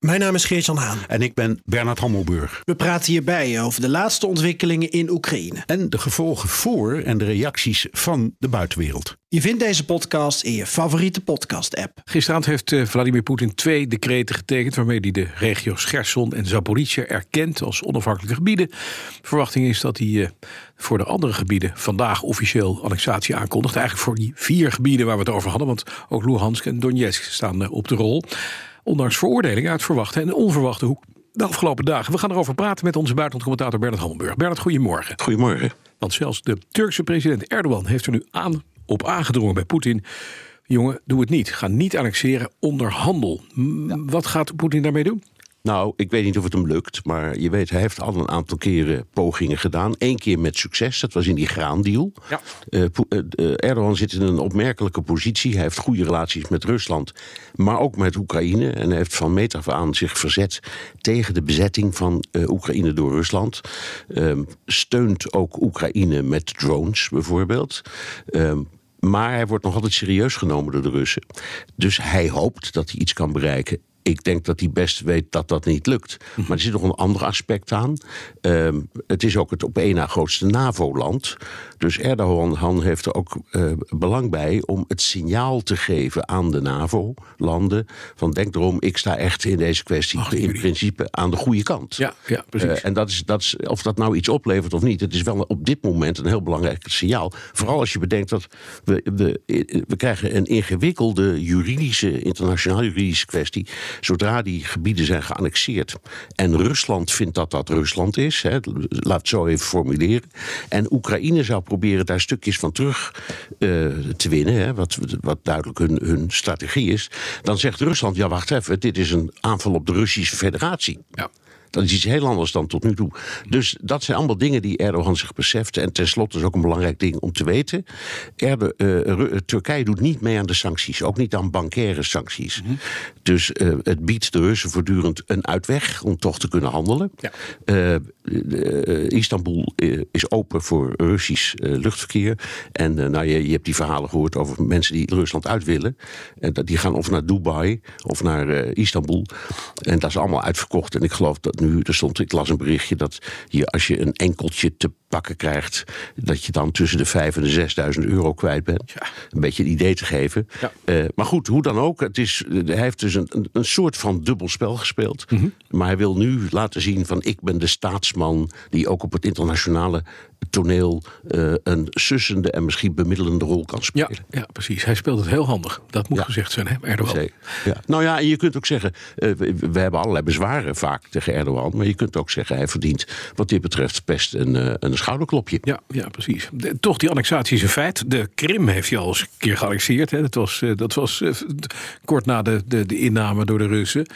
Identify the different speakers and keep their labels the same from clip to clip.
Speaker 1: Mijn naam is Geert-Jan Haan.
Speaker 2: En ik ben Bernard Hammelburg.
Speaker 1: We praten hierbij over de laatste ontwikkelingen in Oekraïne.
Speaker 2: En de gevolgen voor en de reacties van de buitenwereld.
Speaker 1: Je vindt deze podcast in je favoriete podcast-app.
Speaker 3: Gisteravond heeft eh, Vladimir Poetin twee decreten getekend... waarmee hij de regio's Gerson en Zaporizhia erkent als onafhankelijke gebieden. Verwachting is dat hij eh, voor de andere gebieden vandaag officieel annexatie aankondigt. Eigenlijk voor die vier gebieden waar we het over hadden. Want ook Luhansk en Donetsk staan eh, op de rol. Ondanks veroordelingen uit verwachte en onverwachte hoek de afgelopen dagen. We gaan erover praten met onze buitenlandcommentator Bernard Hammelburg. Bernard, goedemorgen.
Speaker 2: Goedemorgen.
Speaker 3: Want zelfs de Turkse president Erdogan heeft er nu aan, op aangedrongen bij Poetin. Jongen, doe het niet. Ga niet annexeren, onderhandel. M- Wat gaat Poetin daarmee doen?
Speaker 4: Nou, ik weet niet of het hem lukt, maar je weet, hij heeft al een aantal keren pogingen gedaan. Eén keer met succes, dat was in die graandeal.
Speaker 3: Ja.
Speaker 4: Eh, eh, eh, Erdogan zit in een opmerkelijke positie. Hij heeft goede relaties met Rusland, maar ook met Oekraïne. En hij heeft van meet af aan zich verzet tegen de bezetting van Oekraïne door Rusland. Ehm, steunt ook Oekraïne met drones bijvoorbeeld. Ehm, maar hij wordt nog altijd serieus genomen door de Russen. Dus hij hoopt dat hij iets kan bereiken. Ik denk dat hij best weet dat dat niet lukt. Maar er zit nog een ander aspect aan. Ehm, het is ook het op één na grootste NAVO-land. Dus Erdogan Han heeft er ook eh, belang bij om het signaal te geven aan de NAVO-landen. Van denk erom, ik sta echt in deze kwestie in principe aan de goede kant.
Speaker 3: Ja, ja precies.
Speaker 4: Eh, en dat is, dat is, of dat nou iets oplevert of niet, het is wel op dit moment een heel belangrijk signaal. Vooral als je bedenkt dat we, we, we krijgen een ingewikkelde juridische, internationaal juridische kwestie. Zodra die gebieden zijn geannexeerd. En Rusland vindt dat dat Rusland is, hè, laat het zo even formuleren. En Oekraïne zou proberen daar stukjes van terug eh, te winnen, hè, wat, wat duidelijk hun, hun strategie is. Dan zegt Rusland: ja, wacht even, dit is een aanval op de Russische Federatie.
Speaker 3: ja.
Speaker 4: Dat is iets heel anders dan tot nu toe. Dus dat zijn allemaal dingen die Erdogan zich beseft. En tenslotte is ook een belangrijk ding om te weten. Erdo, eh, Ru- Turkije doet niet mee aan de sancties. Ook niet aan bankaire sancties. Dus eh, het biedt de Russen voortdurend een uitweg om toch te kunnen handelen.
Speaker 3: Ja.
Speaker 4: Eh, eh, Istanbul eh, is open voor Russisch eh, luchtverkeer. En eh, nou, je, je hebt die verhalen gehoord over mensen die Rusland uit willen. En dat die gaan of naar Dubai of naar eh, Istanbul. En dat is allemaal uitverkocht. En ik geloof dat nu, er stond, ik las een berichtje dat je als je een enkeltje te pakken krijgt, dat je dan tussen de 5 en de 6000 euro kwijt bent.
Speaker 3: Ja.
Speaker 4: Een beetje een idee te geven.
Speaker 3: Ja.
Speaker 4: Eh, maar goed, hoe dan ook. Het is, hij heeft dus een, een, soort van dubbel spel gespeeld.
Speaker 3: Mhm.
Speaker 4: Maar hij wil nu laten zien van ik ben de staatsman die ook op het internationale toneel eh, een sussende en misschien bemiddelende rol kan spelen.
Speaker 3: ja, precies. Hij speelt het heel handig. Dat moet
Speaker 4: Ja.
Speaker 3: gezegd zijn, hè, Erdogan.
Speaker 4: Ja. Nou ja, en je kunt ook zeggen, eh, we, we hebben allerlei bezwaren vaak tegen Erdogan. Maar je kunt ook zeggen, hij verdient wat dit betreft best een, eh, een schouderklopje.
Speaker 3: Ja, ja precies. De- toch, die annexatie is een feit. De Krim heeft hij al eens een keer geannexeerd. Hè. Dat was, eh, dat was eh, kort na de, de, de inname door de Russen.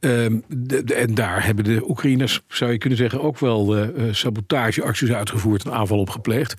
Speaker 3: Ehm, de- en daar hebben de Oekraïners, zou je kunnen zeggen, ook wel sabotageacties uitgevoerd en aanval op gepleegd.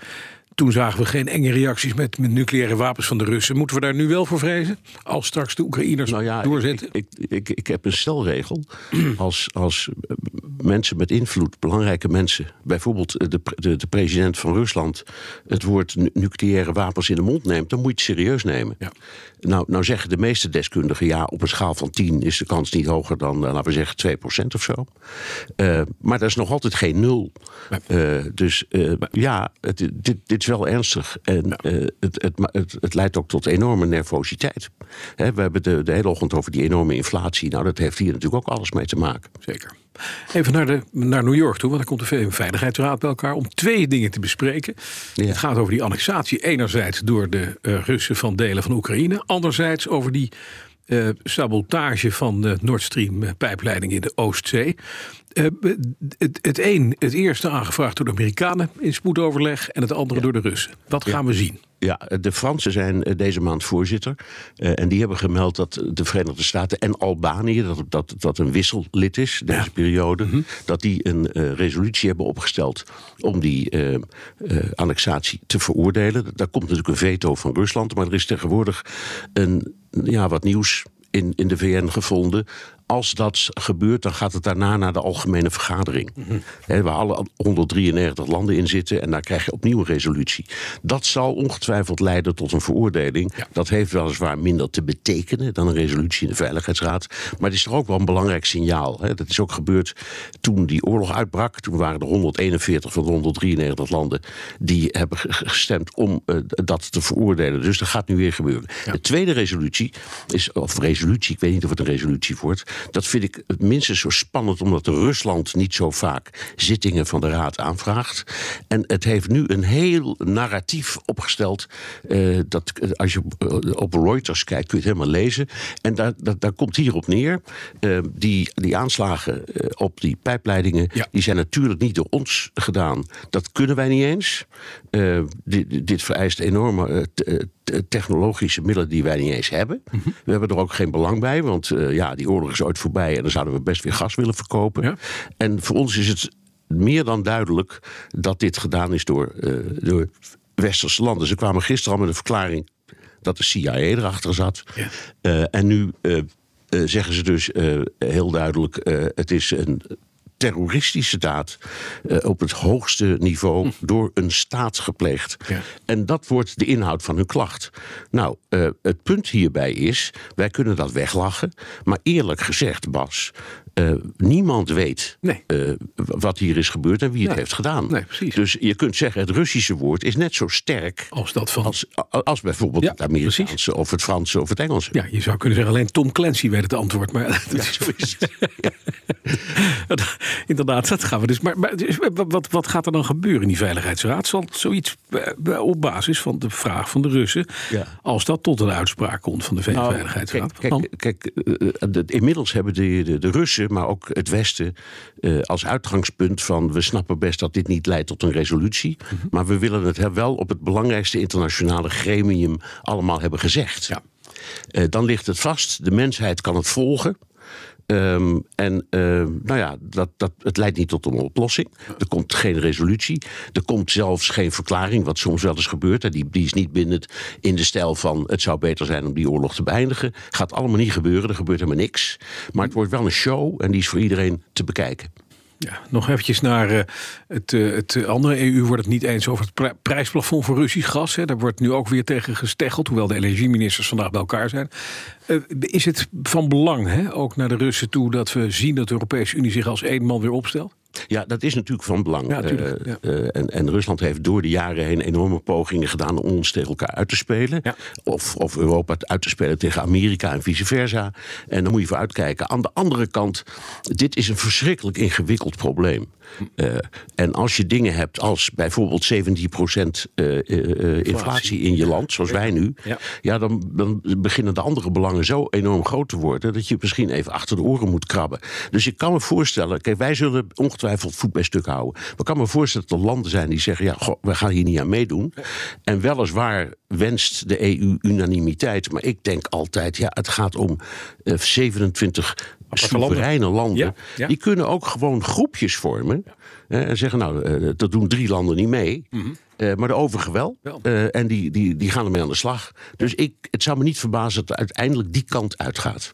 Speaker 3: Toen zagen we geen enge reacties met, met nucleaire wapens van de Russen. Moeten we daar nu wel voor vrezen? Als straks de Oekraïners
Speaker 4: Nou ja,
Speaker 3: doorzetten?
Speaker 4: Ik, ik, ik, ik heb een stelregel. Als, als eh, mensen met invloed, belangrijke mensen, bijvoorbeeld de, pre- de, de president van Rusland, het woord nu- nucleaire wapens in de mond neemt, dan moet je het serieus nemen.
Speaker 3: Ja.
Speaker 4: Nou, nou zeggen de meeste deskundigen, ja, op een schaal van 10 is de kans niet hoger dan, eh, laten we zeggen, 2% of zo. Eh, maar dat is nog altijd geen nul. Eh, dus eh, ja, het, dit, dit is wel ernstig. En eh, het, het, het, het leidt ook tot enorme nervositeit. Hè, we hebben de, de hele ochtend over die enorme inflatie. Nou, dat heeft hier natuurlijk ook alles mee te maken.
Speaker 3: Zeker. Even naar, de, naar New York toe, want daar komt de VN-veiligheidsraad bij elkaar om twee dingen te bespreken.
Speaker 4: Ja.
Speaker 3: Het gaat over die annexatie, enerzijds door de eh, Russen van delen van Oekraïne, anderzijds over die eh, sabotage van de Nord Stream eh, pijpleiding in de Oostzee. Eh, het, het een, het eerste aangevraagd door de Amerikanen in spoedoverleg en het andere door de Russen. Wat gaan we zien?
Speaker 4: Ja, de Fransen zijn deze maand voorzitter. Uh, en die hebben gemeld dat de Verenigde Staten en Albanië, dat dat, dat een wissellid is deze ja. periode, mm -hmm. dat die een uh, resolutie hebben opgesteld om die annexatie te veroordelen. Daar komt natuurlijk een veto van Rusland, maar er is tegenwoordig een, ja, wat nieuws in, in de VN gevonden als dat gebeurt, dan gaat het daarna naar de algemene vergadering. Mm -hmm. He, waar alle 193 landen in zitten en daar krijg je opnieuw een resolutie. Dat zal ongetwijfeld leiden tot een veroordeling. Ja. Dat heeft weliswaar minder te betekenen dan een resolutie in de Veiligheidsraad. Maar het is toch ook wel een belangrijk signaal. He, dat is ook gebeurd toen die oorlog uitbrak. Toen waren er 141 van de 193 landen die hebben gestemd om uh, dat te veroordelen. Dus dat gaat nu weer gebeuren. Ja. De tweede resolutie is, of resolutie, ik weet niet of het een resolutie wordt. Dat vind ik het minstens zo spannend, omdat Rusland niet zo vaak zittingen van de Raad aanvraagt. En het heeft nu een heel narratief opgesteld. Uh, dat als je op Reuters kijkt, kun je het helemaal lezen. En daar, daar, daar komt hierop neer. Uh, die, die aanslagen op die pijpleidingen, ja. die zijn natuurlijk niet door ons gedaan. Dat kunnen wij niet eens. dit, dit vereist enorme technologische middelen die wij niet eens hebben. Mm -hmm. We hebben er ook geen belang bij, want ja, die oorlog is ooit voorbij en dan zouden we best weer gas willen verkopen. Ja. En voor ons is het meer dan duidelijk dat dit gedaan is door, uh, door westerse landen. Ze kwamen gisteren al met een verklaring dat de CIA erachter zat. Ja. Uh, en nu zeggen ze dus heel duidelijk: het is een terroristische daad uh, op het hoogste niveau hm. door een staat gepleegd. Ja. En dat wordt de inhoud van hun klacht. Nou, uh, het punt hierbij is, wij kunnen dat weglachen, maar eerlijk gezegd, Bas, uh, niemand weet nee. wat hier is gebeurd en wie het heeft gedaan.
Speaker 3: Nee,
Speaker 4: dus je kunt zeggen, het Russische woord is net zo sterk
Speaker 3: als, dat van...
Speaker 4: als, als bijvoorbeeld ja, het Amerikaanse precies. of het Franse of het Engelse.
Speaker 3: Ja, je zou kunnen zeggen, alleen Tom Clancy weet het antwoord. Maar
Speaker 4: ja, zo is het.
Speaker 3: Inderdaad, dat gaan we dus. Maar, maar wat, wat gaat er dan gebeuren in die Veiligheidsraad? Zal zoiets op basis van de vraag van de Russen, ja. als dat tot een uitspraak komt van de nou, Veiligheidsraad?
Speaker 4: Kijk, kijk, kijk uh, inmiddels hebben de, de, de, Russen, maar ook het Westen, uh, als uitgangspunt van we snappen best dat dit niet leidt tot een resolutie, mm -hmm. maar we willen het wel op het belangrijkste internationale gremium allemaal hebben gezegd. Ja. Uh, dan ligt het vast, de mensheid kan het volgen. Um, en uh, nou ja, dat, dat, het leidt niet tot een oplossing. Er komt geen resolutie. Er komt zelfs geen verklaring, wat soms wel eens gebeurt. Die, die is niet bindend in de stijl van het zou beter zijn om die oorlog te beëindigen. Gaat allemaal niet gebeuren, er gebeurt helemaal niks. Maar het wordt wel een show en die is voor iedereen te bekijken.
Speaker 3: Ja, nog eventjes naar uh, het, uh, het andere. EU wordt het niet eens over het prijsplafond voor Russisch gas. Hè. Daar wordt nu ook weer tegen gesteggeld, hoewel de energieministers vandaag bij elkaar zijn. Uh, is het van belang, hè, ook naar de Russen toe, dat we zien dat de Europese Unie zich als één man weer opstelt?
Speaker 4: Ja, dat is natuurlijk van belang.
Speaker 3: Ja, tuurlijk, ja.
Speaker 4: uh, uh, en, en, Rusland heeft door de jaren heen enorme pogingen gedaan om ons tegen elkaar uit te spelen. Ja. Of, of Europa uit te spelen tegen Amerika en vice versa. En dan moet je voor uitkijken. Aan de andere kant, dit is een verschrikkelijk ingewikkeld probleem. Uh, en als je dingen hebt als bijvoorbeeld 17% inflatie. inflatie in je land, zoals wij nu, ja, ja dan, dan, beginnen de andere belangen zo enorm groot te worden dat je misschien even achter de oren moet krabben. Dus ik kan me voorstellen, kijk, wij zullen ongetwijfeld voet bij stuk houden. Maar ik kan me voorstellen dat er landen zijn die zeggen: ja, goh, we gaan hier niet aan meedoen. En weliswaar wenst de EU unanimiteit, maar ik denk altijd: ja, het gaat om uh, 27 soevereine landen. Ja, ja. Die kunnen ook gewoon groepjes vormen. En zeggen, nou, uh, dat doen drie landen niet mee. Mm -hmm. uh, maar de overige wel. Uh, en die, die, die gaan ermee aan de slag. Dus ik, het zou me niet verbazen dat het uiteindelijk die kant uitgaat.